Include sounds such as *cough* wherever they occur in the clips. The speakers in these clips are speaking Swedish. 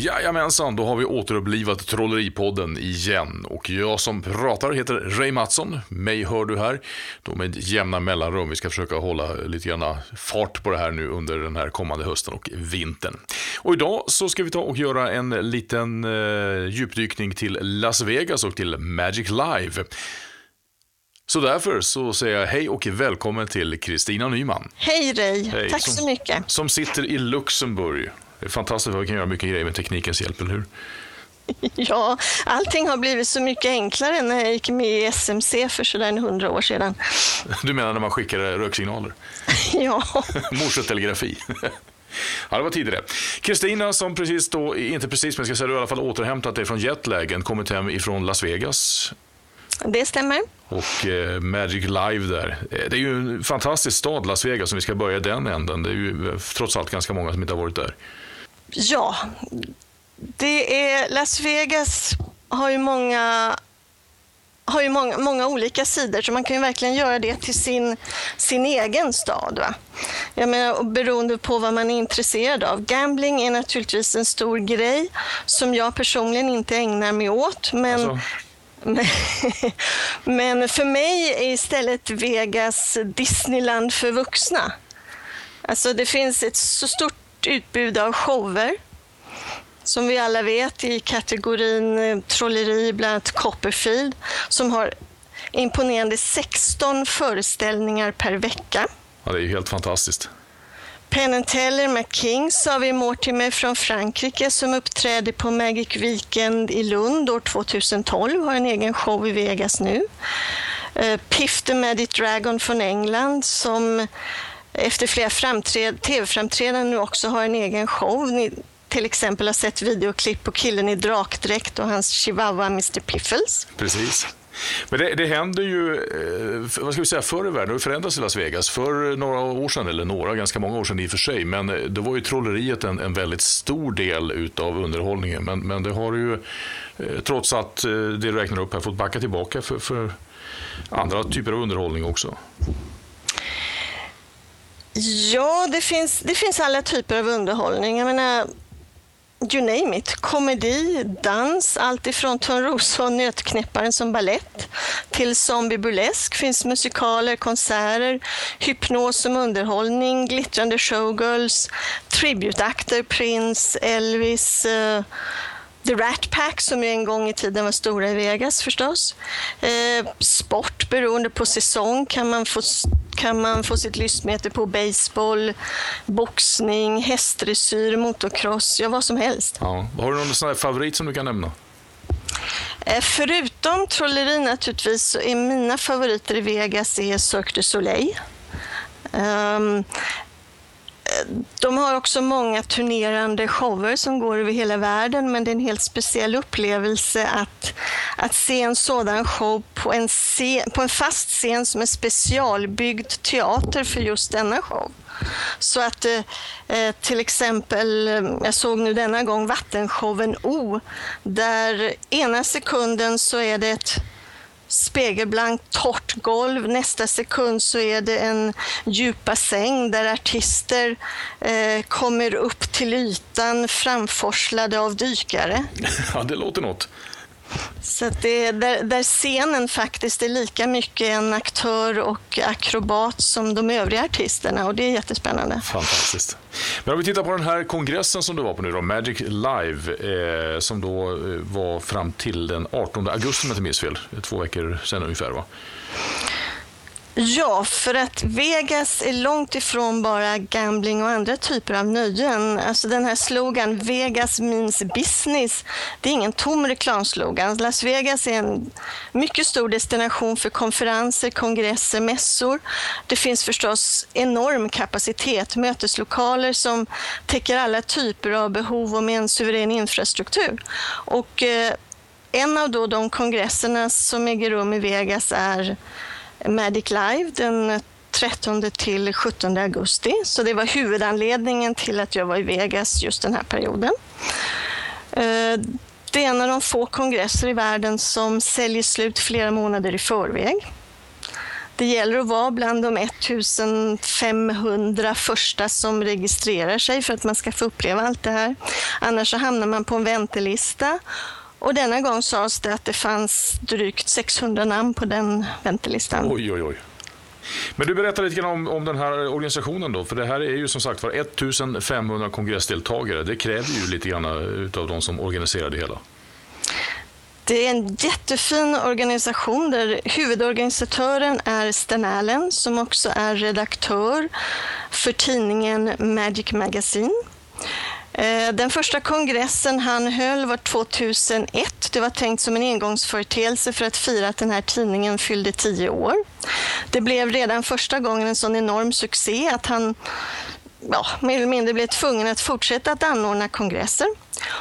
Jajamensan, då har vi återupplivat Trolleripodden igen. Och jag som pratar heter Ray Mattsson. Mig hör du här, då med jämna mellanrum. Vi ska försöka hålla lite grann fart på det här nu under den här kommande hösten och vintern. Och idag så ska vi ta och göra en liten eh, djupdykning till Las Vegas och till Magic Live. Så därför så säger jag hej och välkommen till Kristina Nyman. Hej Ray, hej, tack som, så mycket. Som sitter i Luxemburg. Det är fantastiskt vad vi kan göra mycket grejer med teknikens hjälp, eller hur? *laughs* Ja, allting har blivit så mycket enklare när jag gick med i SMC för sådär hundra år sedan. *laughs* Du menar när man skickade röksignaler? *laughs* ja. Morsetelegrafi. Ja, det var tidigare. Kristina som precis då, inte precis men ska säga du i alla fall återhämtat dig från jetlagen, kommit hem ifrån Las Vegas. Det stämmer. Och eh, Magic Live där. Eh, det är ju en fantastisk stad, Las Vegas, om vi ska börja den änden. Det är ju eh, trots allt ganska många som inte har varit där. Ja, det är Las Vegas har ju många har ju många, många, olika sidor, så man kan ju verkligen göra det till sin, sin egen stad. Va? Jag menar, beroende på vad man är intresserad av. Gambling är naturligtvis en stor grej som jag personligen inte ägnar mig åt, men alltså. *laughs* Men för mig är istället Vegas Disneyland för vuxna. Alltså det finns ett så stort utbud av shower som vi alla vet i kategorin eh, trolleri, bland annat Copperfield, som har imponerande 16 föreställningar per vecka. Ja, det är ju helt fantastiskt. Penn Teller med Kings har vi Mortimer från Frankrike som uppträder på Magic Weekend i Lund år 2012, har en egen show i Vegas nu. Uh, Piff the Magic Dragon från England som efter flera tv-framträdanden nu också har en egen show. Ni till exempel har sett videoklipp på killen i drakdräkt och hans chihuahua Mr Piffles. Precis. Men det, det händer ju, eh, vad ska vi säga, förr i världen, det förändras i Las Vegas. För några år sedan, eller några, ganska många år sedan i och för sig, men eh, då var ju trolleriet en, en väldigt stor del utav underhållningen. Men, men det har ju, eh, trots att det du räknar upp här, fått backa tillbaka för, för andra typer av underhållning också. Ja, det finns, det finns alla typer av underhållning. Jag menar, you name it. Komedi, dans, allt ifrån Törnrosa och Nötknäpparen som ballett till Zombie Burlesk finns musikaler, konserter, hypnos som underhållning, glittrande showgirls, tributakter, Prince, Elvis, uh, The Rat Pack som ju en gång i tiden var stora i Vegas förstås. Eh, sport beroende på säsong kan man få kan man få sitt lystmäte på baseball, boxning, hästdressyr, motocross, ja vad som helst. Ja. Har du någon sån favorit som du kan nämna? Eh, förutom trolleri naturligtvis så är mina favoriter i Vegas är Cirque du Soleil. Um, de har också många turnerande shower som går över hela världen, men det är en helt speciell upplevelse att, att se en sådan show på en, scen, på en fast scen som är specialbyggd teater för just denna show. Så att eh, eh till exempel, eh, jag såg nu denna gång vattenshowen O, där ena sekunden så är det ett spegelblankt torrt golv. Nästa sekund så är det en djup bassäng där artister eh, kommer upp till ytan framforslade av dykare. *laughs* Ja, det låter något. Så det, där, där, scenen faktiskt är lika mycket en aktör och akrobat som de övriga artisterna och det är jättespännande. Fantastiskt. Men om vi tittar på den här kongressen som du var på nu då, Magic Live, eh, som då eh, var fram till den 18 augusti om jag inte minns fel, två veckor sedan ungefär va? Ja, för att Vegas är långt ifrån bara gambling och andra typer av nöjen. Alltså den här slogan Vegas means business, det är ingen tom reklamslogan. Las Vegas är en mycket stor destination för konferenser, kongresser, mässor. Det finns förstås enorm kapacitet, möteslokaler som täcker alla typer av behov och med en suverän infrastruktur. Och eh, en av då de kongresserna som äger rum i Vegas är Magic Live den 13 till 17 augusti. Så det var huvudanledningen till att jag var i Vegas just den här perioden. Eh, det är en av de få kongresser i världen som säljer slut flera månader i förväg. Det gäller att vara bland de 1500 första som registrerar sig för att man ska få uppleva allt det här. Annars så hamnar man på en väntelista. Och denna gång sades det att det fanns drygt 600 namn på den väntelistan. Oj, oj, oj. Men du berättar lite grann om, om den här organisationen då, för det här är ju som sagt var 1500 kongressdeltagare. Det kräver ju lite grann utav de som organiserar det hela. Det är en jättefin organisation där huvudorganisatören är Stan Allen som också är redaktör för tidningen Magic Magazine. Eh, den första kongressen han höll var 2001. Det var tänkt som en engångsföreteelse för att fira att den här tidningen fyllde tio år. Det blev redan första gången en sån enorm succé att han ja, mer eller mindre blev tvungen att fortsätta att anordna kongresser.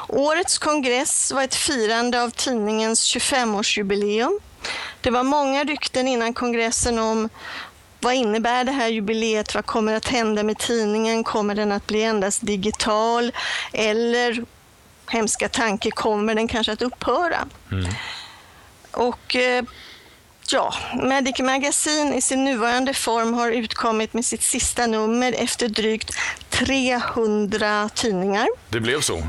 Årets kongress var ett firande av tidningens 25-årsjubileum. Det var många rykten innan kongressen om vad innebär det här jubileet? Vad kommer att hända med tidningen? Kommer den att bli endast digital? Eller, hemska tanke, kommer den kanske att upphöra? Mm. Och eh, ja, Magic Magazine i sin nuvarande form har utkommit med sitt sista nummer efter drygt 300 tidningar. Det blev så?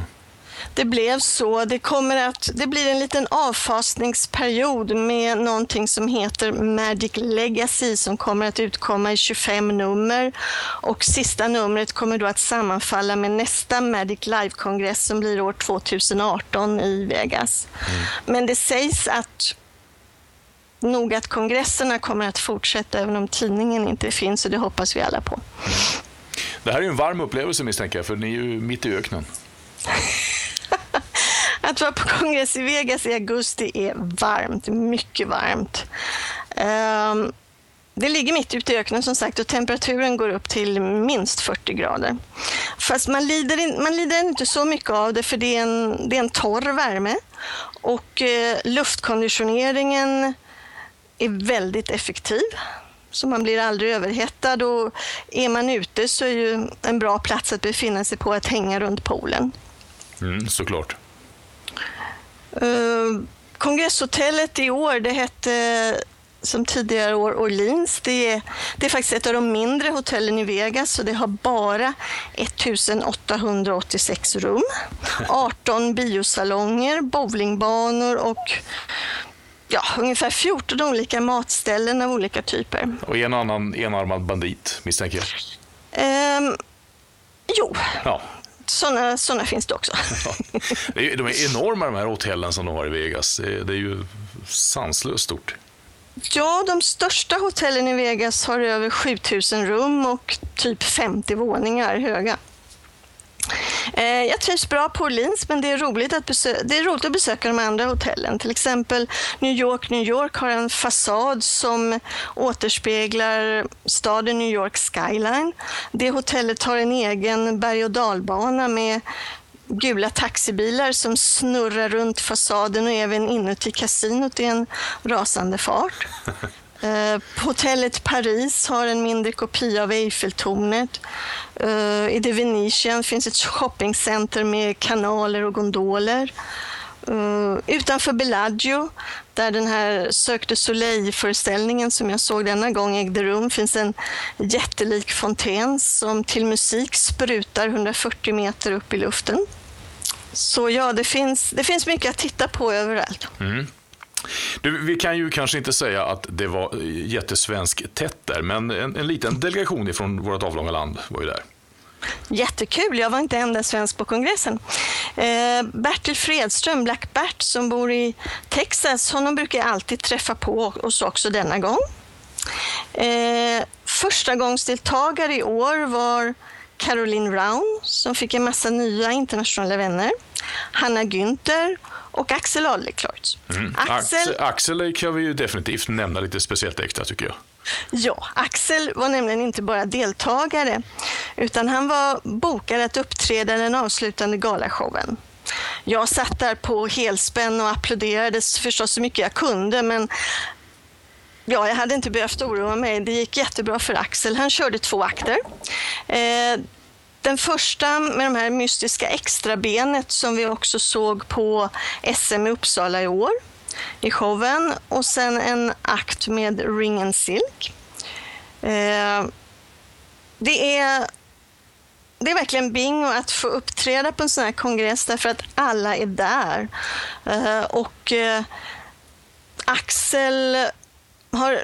Det blev så. Det, kommer att, det blir en liten avfasningsperiod med någonting som heter Magic Legacy som kommer att utkomma i 25 nummer. Och sista numret kommer då att sammanfalla med nästa Magic Live-kongress som blir år 2018 i Vegas. Mm. Men det sägs att nog att kongresserna kommer att fortsätta även om tidningen inte finns och det hoppas vi alla på. Mm. Det här är en varm upplevelse misstänker jag, för ni är ju mitt i öknen. *laughs* Att vara på kongress i Vegas i augusti är varmt, mycket varmt. Um, det ligger mitt ute i öknen som sagt och temperaturen går upp till minst 40 grader. Fast man lider, in, man lider inte så mycket av det för det är en, det är en torr värme och eh, luftkonditioneringen är väldigt effektiv. Så man blir aldrig överhettad och är man ute så är ju en bra plats att befinna sig på att hänga runt poolen. Mm, såklart. Uh, kongresshotellet i år, det hette som tidigare år Orleans. Det är, det är faktiskt ett av de mindre hotellen i Vegas och det har bara 1886 rum, 18 biosalonger, bowlingbanor och ja, ungefär 14 olika matställen av olika typer. Och en annan enarmad bandit misstänker jag? Um, jo, ja sådana såna finns det också. *laughs* de är enorma de här hotellen som de har i Vegas. Det är ju sanslöst stort. Ja, de största hotellen i Vegas har över 7000 rum och typ 50 våningar höga. Eh, jag trivs bra på Orleans, men det är, roligt att det är roligt att besöka de andra hotellen. Till exempel New York, New York har en fasad som återspeglar staden New York skyline. Det hotellet har en egen berg och dalbana med gula taxibilar som snurrar runt fasaden och även inuti kasinot i en rasande fart. *laughs* Eh, hotellet Paris har en mindre kopia av Eiffeltornet. Eh, I The Venetian finns ett shoppingcenter med kanaler och gondoler. Uh, utanför Bellagio, där den här Cirque du Soleil-föreställningen som jag såg denna gång ägde rum, finns en jättelik fontän som till musik sprutar 140 meter upp i luften. Så ja, det finns, det finns mycket att titta på överallt. Mm. Du, vi kan ju kanske inte säga att det var eh, jättesvensk tätt där, men en, en liten delegation ifrån vårt avlånga land var ju där. Jättekul, jag var inte enda svensk på kongressen. Eh, Bertil Fredström, Black Bert, som bor i Texas, honom brukar jag alltid träffa på och så också denna gång. Eh, första gångsdeltagare i år var Caroline Round som fick en massa nya internationella vänner. Hanna Günther och Axel Adlercreutz. Mm. Axel... Axel kan vi ju definitivt nämna lite speciellt extra tycker jag. Ja, Axel var nämligen inte bara deltagare utan han var bokad att uppträda den avslutande galashowen. Jag satt där på helspänn och applåderade förstås så mycket jag kunde men Ja, jag hade inte behövt oroa mig. Det gick jättebra för Axel. Han körde två akter. Eh, den första med de här mystiska extrabenet som vi också såg på SM i Uppsala i år. i showen och sen en akt med Ring and Silk. Eh, det är det är verkligen bingo att få uppträda på en sån här kongress därför att alla är där. Eh, och eh, Axel har,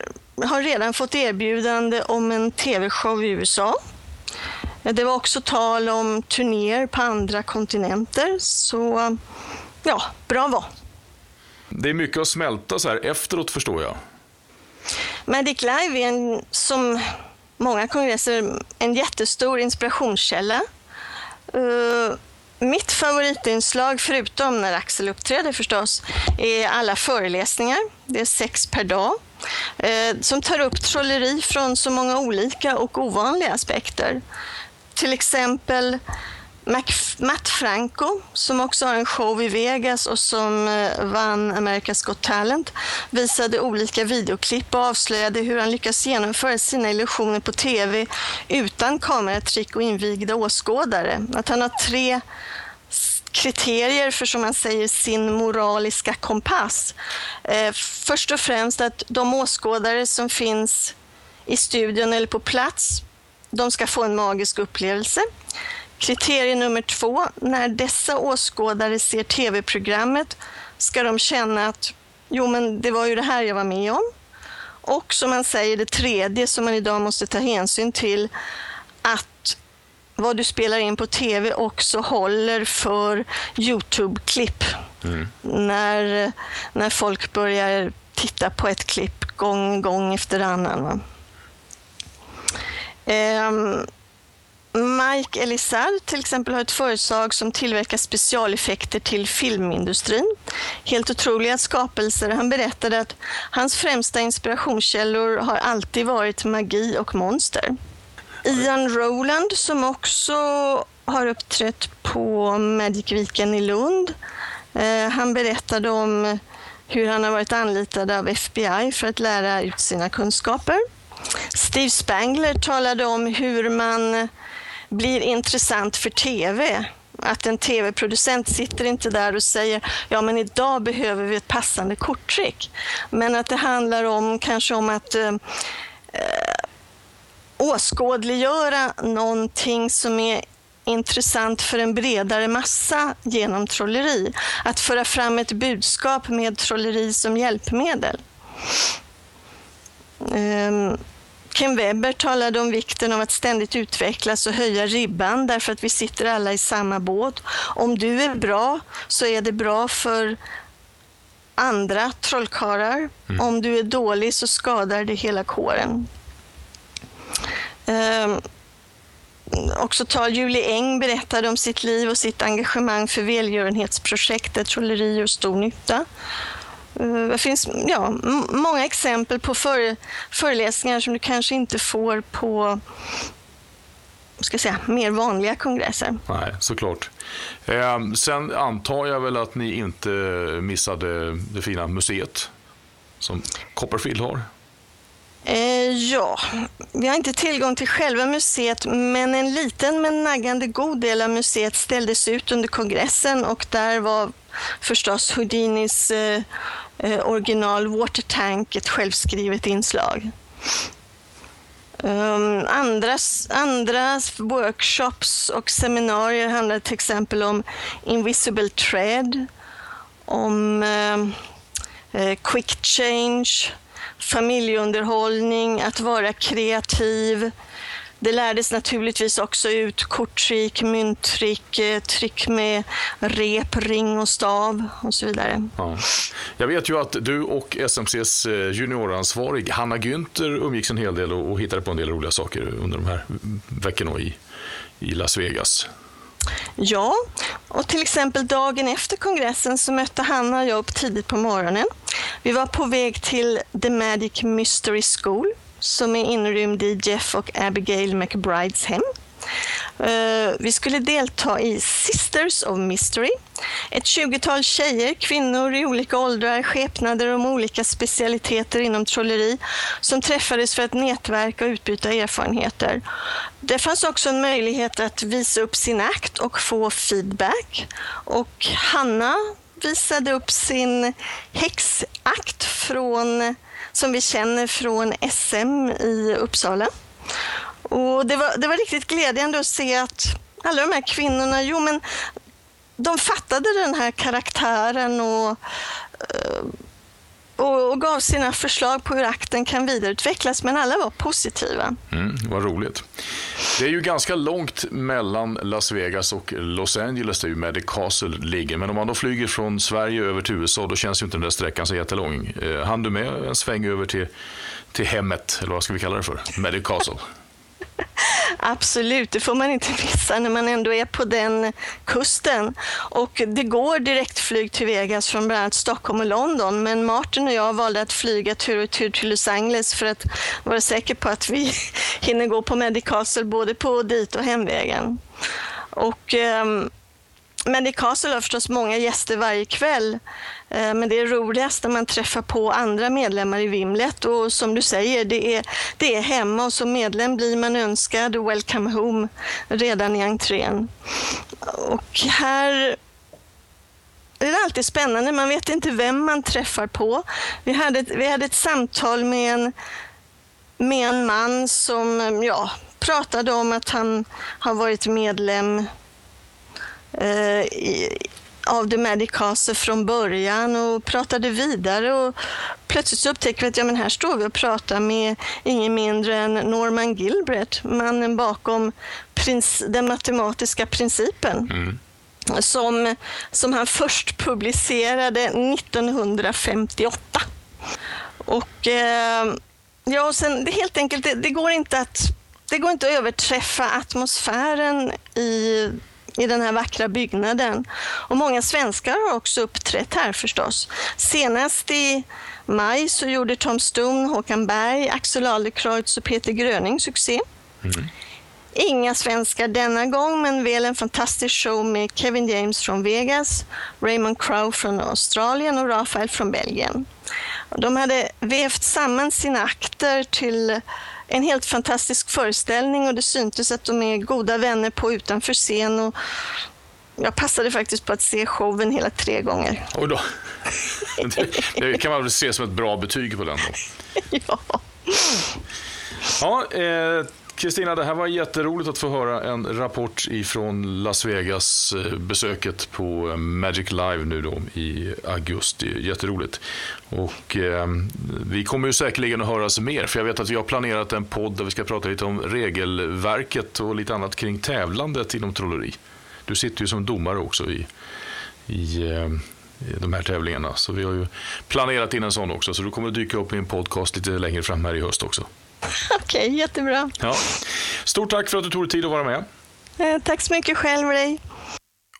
har redan fått erbjudande om en tv-show i USA. Det var också tal om turnéer på andra kontinenter, så ja, bravo. Det är mycket att smälta så här efteråt förstår jag. Magic Live är en, som många kongresser en jättestor inspirationskälla. Uh, mitt favoritinslag, förutom när Axel uppträder förstås, är alla föreläsningar. Det är sex per dag. Uh, som tar upp trolleri från så många olika och ovanliga aspekter. Till exempel Matt Franco, som också har en show i Vegas och som eh, vann America's Got Talent, visade olika videoklipp och avslöjade hur han lyckas genomföra sina illusioner på TV utan kameratrick och invigda åskådare. Att han har tre kriterier för, som man säger, sin moraliska kompass. Eh, först och främst att de åskådare som finns i studion eller på plats, de ska få en magisk upplevelse. Kriterie nummer två, när dessa åskådare ser tv-programmet ska de känna att jo, men det var ju det här jag var med om. Och som man säger, det tredje som man idag måste ta hänsyn till, att vad du spelar in på tv också håller för Youtube-klipp. Mm. När, när folk börjar titta på ett klipp gång, gång efter annan. Um, Ehm, Mike Elisar till exempel har ett företag som tillverkar specialeffekter till filmindustrin. Helt otroliga skapelser. Han berättade att hans främsta inspirationskällor har alltid varit magi och monster. Ian Rowland som också har uppträtt på Magic Weekend i Lund. Eh, han berättade om hur han har varit anlitad av FBI för att lära ut sina kunskaper. Steve Spangler talade om hur man blir intressant för tv. Att en tv-producent sitter inte där och säger ja men idag behöver vi ett passande korttrick. Men att det handlar om kanske om att eh, eh åskådliggöra någonting som är intressant för en bredare massa genom trolleri. Att föra fram ett budskap med trolleri som hjälpmedel. Um, Ken Webber talade om vikten av att ständigt utvecklas och höja ribban därför att vi sitter alla i samma båt. Om du är bra så är det bra för andra trollkarlar. Mm. Om du är dålig så skadar det hela kåren. Um, också tal Julie Eng berättade om sitt liv och sitt engagemang för välgörenhetsprojektet Trolleri och stor nytta. Eh, det finns ja, många exempel på före, föreläsningar som du kanske inte får på ska säga, mer vanliga kongresser. Nej, såklart. Eh, sen antar jag väl att ni inte missade det fina museet som Copperfield har? Eh, ja, vi har inte tillgång till själva museet men en liten men naggande god del av museet ställdes ut under kongressen och där var förstås Houdinis eh, eh, original Water Tank ett självskrivet inslag. Ehm, um, andra, andra workshops och seminarier handlar till exempel om Invisible Thread, om eh, eh, Quick Change, familjeunderhållning, att vara kreativ, det lärdes naturligtvis också ut korttrick, mynttrick, eh, trick med rep, ring och stav och så vidare. Ja. Jag vet ju att du och SMCs eh, junioransvarig Hanna Günther umgicks en hel del och hittade på en del roliga saker under de här veckorna i, i Las Vegas. Ja, och till exempel dagen efter kongressen så mötte Hanna och jag upp tidigt på morgonen. Vi var på väg till The Magic Mystery School som är inrymd i Jeff och Abigail McBrides hem. Eh, vi skulle delta i Sisters of Mystery. Ett tjugotal tjejer, kvinnor i olika åldrar, skepnader och med olika specialiteter inom trolleri som träffades för att nätverka och utbyta erfarenheter. Det fanns också en möjlighet att visa upp sin akt och få feedback. Och Hanna visade upp sin häxakt från, som vi känner från SM i Uppsala. Och det, var, det var riktigt glädjande att se att alla de här kvinnorna, jo men de fattade den här karaktären och, eh, och, och, gav sina förslag på hur akten kan vidareutvecklas, men alla var positiva. Mm, vad roligt. Det är ju ganska långt mellan Las Vegas och Los Angeles där ju Magic Castle ligger. Men om man då flyger från Sverige över till USA, då känns ju inte den där sträckan så jättelång. Eh, hann du med en sväng över till, till hemmet, eller vad ska vi kalla det för? Magic Castle? *laughs* Absolut, det får man inte missa när man ändå är på den kusten. Och det går direktflyg till Vegas från bland annat Stockholm och London, men Martin och jag valde att flyga tur och tur till Los Angeles för att vara säker på att vi *laughs* hinner gå på Medicastle både på dit och hemvägen. Och, um, men i Castle har förstås många gäster varje kväll. Eh, men det är roligast när man träffar på andra medlemmar i Vimlet och som du säger, det är, det är hemma och som medlem blir man önskad welcome home redan i entrén. Och här det är alltid spännande, man vet inte vem man träffar på. Vi hade ett, vi hade ett samtal med en, med en man som ja, pratade om att han har varit medlem av The Magic Castle från början och pratade vidare och plötsligt så upptäcker vi att ja, men här står vi och pratar med ingen mindre än Norman Gilbert, mannen bakom den matematiska principen. Mm. Som, som han först publicerade 1958. Och, eh, ja, och sen, det, helt enkelt, det, det, går inte att, det går inte att överträffa atmosfären i i den här vackra byggnaden. Och många svenskar har också uppträtt här förstås. Senast i maj så gjorde Tom Stone, Håkan Berg, Axel Adlercreutz och Peter Gröning succé. Mm. Inga svenskar denna gång, men väl en fantastisk show med Kevin James från Vegas, Raymond Crow från Australien och Rafael från Belgien. De hade vävt samman sina akter till en helt fantastisk föreställning och det syntes att de är goda vänner på utanför scen. Och jag passade faktiskt på att se showen hela tre gånger. Oj då. Det, kan man väl se som ett bra betyg på den då. *laughs* ja. Ja, eh, Kristina, det här var jätteroligt att få höra en rapport ifrån Las Vegas-besöket eh, på eh, Magic Live nu då i augusti. Jätteroligt. Och eh, vi kommer ju säkerligen att höras mer, för jag vet att vi har planerat en podd där vi ska prata lite om regelverket och lite annat kring tävlandet inom trolleri. Du sitter ju som domare också i, i eh, de här tävlingarna. Så vi har ju planerat in en sån också, så du kommer att dyka upp i en podcast lite längre fram här i höst också. *laughs* Okej, okay, jättebra. Ja. Stort tack för att du tog dig tid att vara med. Eh, tack så mycket själv, Ray.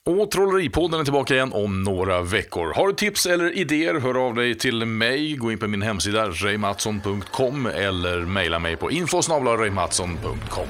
Och Trolleripodden är tillbaka igen om några veckor. Har du tips eller idéer, hör av dig till mig. Gå in på min hemsida reymattsson.com eller mejla mig på infosnablareymattsson.com.